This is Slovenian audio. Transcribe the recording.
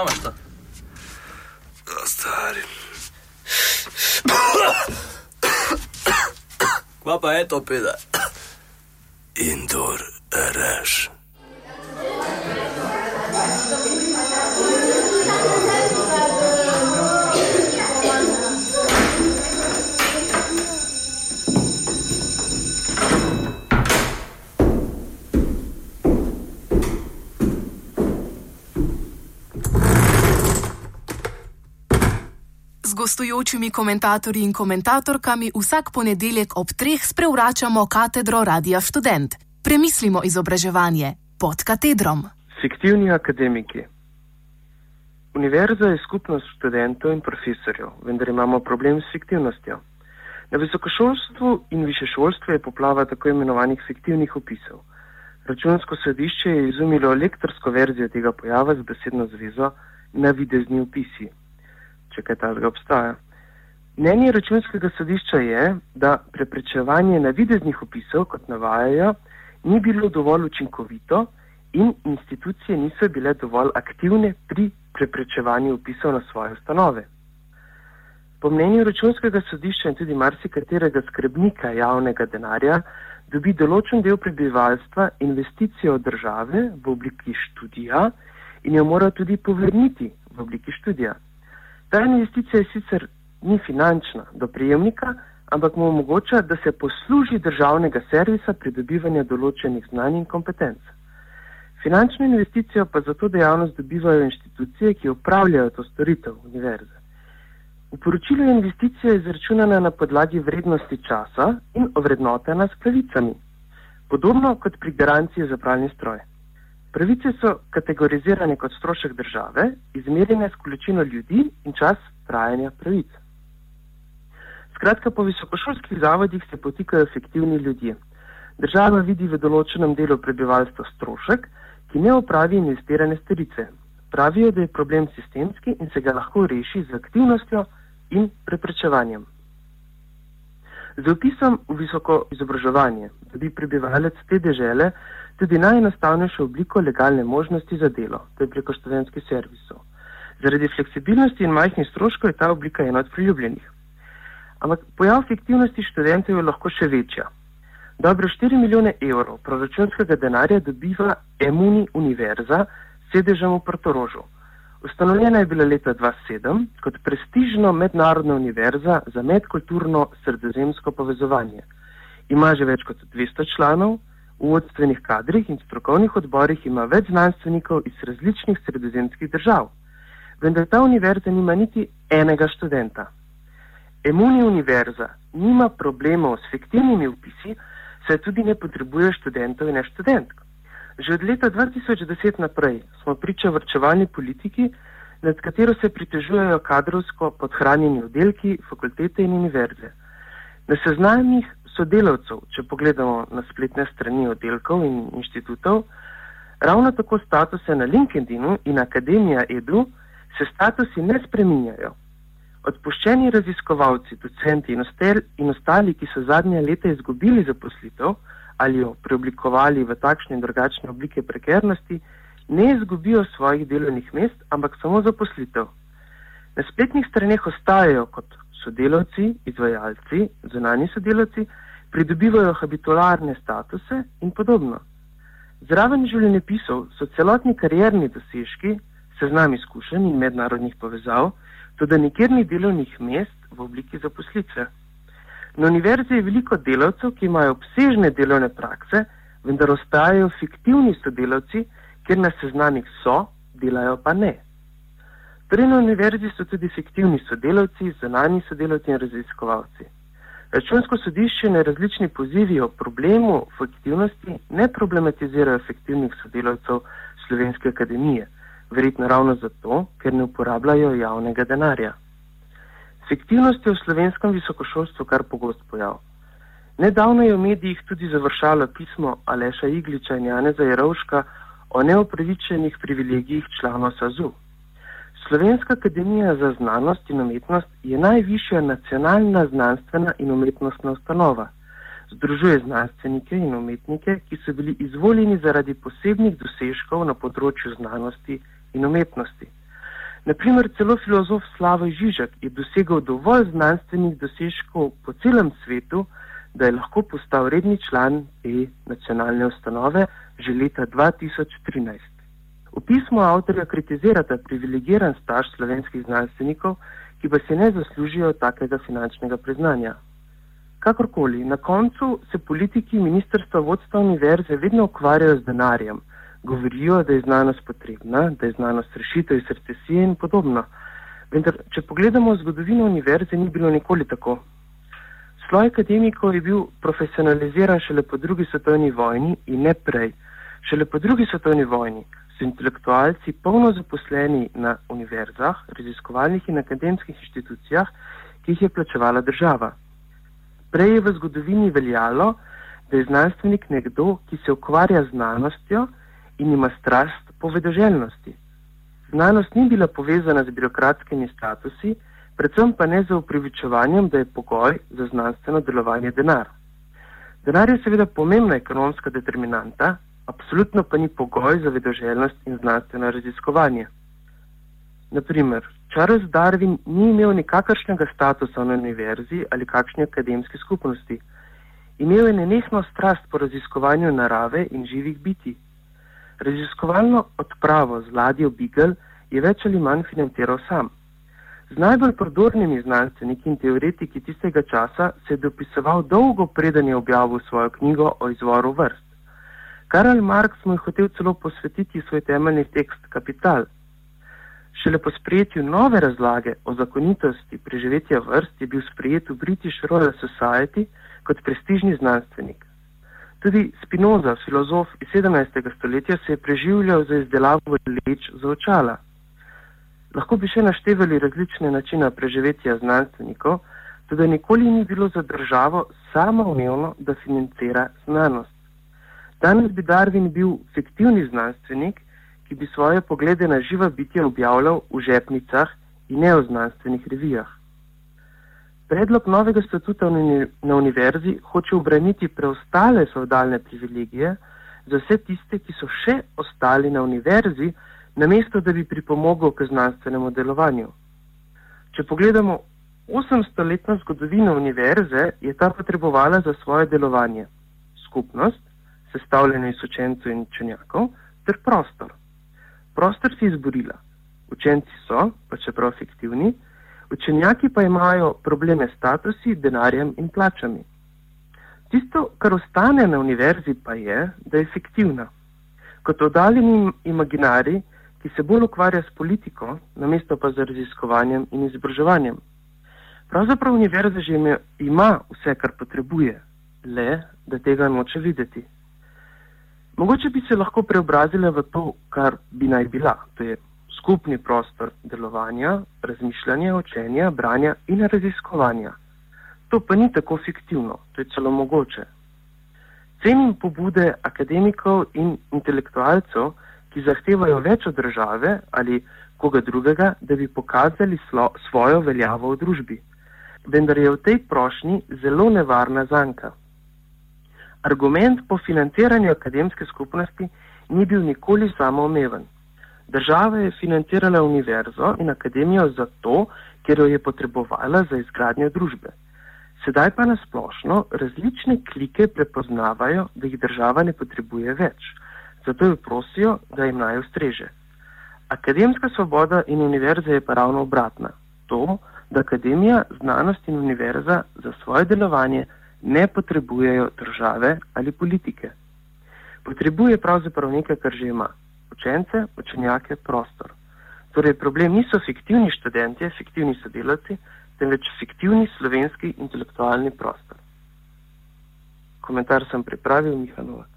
Vama što? Da, stari. Kvapa, eto pida. Indoor rash. Gostujočimi komentatorji in komentatorkami vsak ponedeljek ob treh sprevračamo katedro Radia Student. Premislimo izobraževanje pod katedrom. Fiktivni akademiki. Univerza je skupnost študentov in profesorjev, vendar imamo problem s fiktivnostjo. Na visokošolstvu in višešolstvu je poplava tako imenovanih fiktivnih opisov. Računsko sodišče je izumilo lektorsko verzijo tega pojava z besedno zvezo navidezni opisi, če kaj takega obstaja. Mnenje računskega sodišča je, da preprečevanje navideznih opisov, kot navajajo, ni bilo dovolj učinkovito in institucije niso bile dovolj aktivne pri preprečevanju opisov na svoje ustanove. Po mnenju računskega sodišča in tudi marsikaterega skrbnika javnega denarja dobi določen del prebivalstva investicijo od države v obliki študija in jo mora tudi povrniti v obliki študija. Ta investicija sicer ni finančna do prejemnika, ampak mu omogoča, da se posluži državnega servisa pridobivanja določenih znanj in kompetenc. Finančno investicijo pa za to dejavnost dobivajo inštitucije, ki upravljajo to storitev univerze. V poročilu je investicija izračunana na podlagi vrednosti časa in ovrednotena s pravicami, podobno kot pri garanciji za pravni stroj. Pravice so kategorizirane kot strošek države, izmerjene s količino ljudi in čas trajanja pravic. Skratka, po visokošolskih zavodih se potikajo efektivni ljudje. Država vidi v določenem delu prebivalstva strošek, ki ne opravi investirane storice. Pravijo, da je problem sistemski in se ga lahko reši z aktivnostjo in preprečevanjem. Z opisom v visoko izobraževanje dobi prebivalec te dežele tudi najenostavnejšo obliko legalne možnosti za delo, to je preko študentskih servisov. Zaradi fleksibilnosti in majhnih stroškov je ta oblika ena od priljubljenih. Ampak pojav fiktivnosti študentov je lahko še večja. Dobro 4 milijone evrov proračunskega denarja dobiva Emuni univerza s sedežem v Portorožu. Ustanovljena je bila leta 2007 kot prestižno mednarodna univerza za medkulturno sredozemsko povezovanje. Ima že več kot 200 članov, v vodstvenih kadrih in strokovnih odborih ima več znanstvenikov iz različnih sredozemskih držav. Vendar ta univerza nima niti enega študenta. Emuni univerza nima problemov s fiktivnimi upisi, saj tudi ne potrebuje študentov in ne študentk. Že od leta 2010 naprej smo priča vrčevalni politiki, nad katero se pritežujejo kadrovsko podhranjeni oddelki, fakultete in univerze. Na seznamih sodelavcev, če pogledamo na spletne strani oddelkov in inštitutov, ravno tako statuse na LinkedInu in Akademija Edu, se statusi ne spreminjajo. Odpuščeni raziskovalci, docenti in, ostel, in ostali, ki so zadnja leta izgubili zaposlitev ali jo preoblikovali v takšne in drugačne oblike prekernosti, ne izgubijo svojih delovnih mest, ampak samo zaposlitev. Na spletnih straneh ostajajo kot sodelavci, izvajalci, zunani sodelavci, pridobivajo habitularne statuse in podobno. Zraven življenjepisov so celotni karierni dosežki, seznam izkušenj in mednarodnih povezav, tudi nikjer ni delovnih mest v obliki zaposlitve. Na univerzi je veliko delavcev, ki imajo obsežne delovne prakse, vendar ostajajo fiktivni sodelavci, ker na seznamih so, delajo pa ne. Torej na univerzi so tudi fiktivni sodelavci, zunani sodelavci in raziskovalci. Računsko sodišče na različni pozivi o problemu fiktivnosti ne problematizirajo fiktivnih sodelavcev Slovenske akademije, verjetno ravno zato, ker ne uporabljajo javnega denarja. Fiktivnost je v slovenskem visokošolstvu kar pogost pojav. Nedavno je v medijih tudi završalo pismo Aleša Igliča in Janeza Jerovška o neopravičenih privilegijih članov SAZU. Slovenska akademija za znanost in umetnost je najvišja nacionalna znanstvena in umetnostna ustanova. Združuje znanstvenike in umetnike, ki so bili izvoljeni zaradi posebnih dosežkov na področju znanosti in umetnosti. Naprimer, celo filozof Slavo Žižek je dosegel dovolj znanstvenih dosežkov po celem svetu, da je lahko postal redni član te nacionalne ustanove že leta 2013. V pismu avtorja kritizirata privilegiran staž slovenskih znanstvenikov, ki pa se ne zaslužijo takega finančnega priznanja. Kakorkoli, na koncu se politiki ministrstva vodstva univerze vedno ukvarjajo z denarjem, govorijo, da je znanost potrebna, da je znanost rešitev iz recesije in podobno. Vendar, če pogledamo zgodovino univerze, ni bilo nikoli tako. Sloj akademikov je bil profesionaliziran šele po drugi svetovni vojni in ne prej. Šele po drugi svetovni vojni so intelektualci polno zaposleni na univerzah, raziskovalnih in akademskih inštitucijah, ki jih je plačevala država. Prej je v zgodovini veljalo, da je znanstvenik nekdo, ki se ukvarja z znanostjo in ima strast po vedoželjnosti. Znanost ni bila povezana z birokratskimi statusi, predvsem pa ne z upravičevanjem, da je pogoj za znanstveno delovanje denar. Denar je seveda pomembna ekonomska determinanta, absolutno pa ni pogoj za vedoželjnost in znanstveno raziskovanje. Naprimer, Charles Darwin ni imel nikakršnega statusa na univerzi ali kakšni akademski skupnosti. Imel je nenehno strast po raziskovanju narave in živih biti. Raziskovalno odpravo z ladjo Beagle je več ali manj financiral sam. Z najbolj prodornimi znanstveniki in teoretiki tistega časa se je dopisoval dolgo preden je objavil svojo knjigo o izvoru vrst. Karl Marx mu je hotel celo posvetiti svoj temeljni tekst Kapital. Šele po sprejetju nove razlage o zakonitosti preživetja vrst je bil sprejet v British Royal Society kot prestižni znanstvenik. Tudi Spinoza, filozof iz 17. stoletja, se je preživljal za izdelavo leč za očala. Lahko bi še naštevali različne načine preživetja znanstvenikov, tudi nikoli ni bilo za državo samoumevno, da financira znanost. Danes bi Darwin bil fiktivni znanstvenik, ki bi svoje poglede na živa bitja objavljal v žepnicah in ne v znanstvenih revijah. Predlog novega statuta na univerzi hoče obraniti preostale feudalne privilegije za vse tiste, ki so še ostali na univerzi, namesto da bi pripomogel k znanstvenemu delovanju. Če pogledamo 800-letno zgodovino univerze, je ta potrebovala za svoje delovanje skupnost, sestavljeno iz učencev in učenjakov, ter prostor. Prostor si izborila. Učenci so, pa čeprav fiktivni, Učenjaki pa imajo probleme s statusi, denarjem in plačami. Tisto, kar ostane na univerzi, pa je, da je fiktivna. Kot oddaljeni imaginari, ki se bolj ukvarja s politiko, namesto pa z raziskovanjem in izobraževanjem. Pravzaprav univerza že ima vse, kar potrebuje, le da tega noče videti. Mogoče bi se lahko preobrazila v to, kar bi naj bila, to je skupni prostor delovanja, razmišljanja, učenja, branja in raziskovanja. To pa ni tako fiktivno, to je celo mogoče. Cenim pobude akademikov in intelektualcev, ki zahtevajo več od države ali koga drugega, da bi pokazali slo, svojo veljavo v družbi. Vendar je v tej prošnji zelo nevarna zanka. Argument po financiranju akademske skupnosti ni bil nikoli samoomeven. Država je financirala univerzo in akademijo zato, ker jo je potrebovala za izgradnjo družbe. Sedaj pa nasplošno različne klike prepoznavajo, da jih država ne potrebuje več, zato jo prosijo, da jim naj ustreže. Akademska svoboda in univerza je pa ravno obratna. To, da akademija, znanost in univerza za svoje delovanje ne potrebujejo države ali politike. Potrebuje pravzaprav nekaj, kar že ima učence, učenjake, prostor. Torej, problem niso fiktivni študenti, fiktivni sodelavci, temveč fiktivni slovenski intelektualni prostor. Komentar sem pripravil, Miha Novak.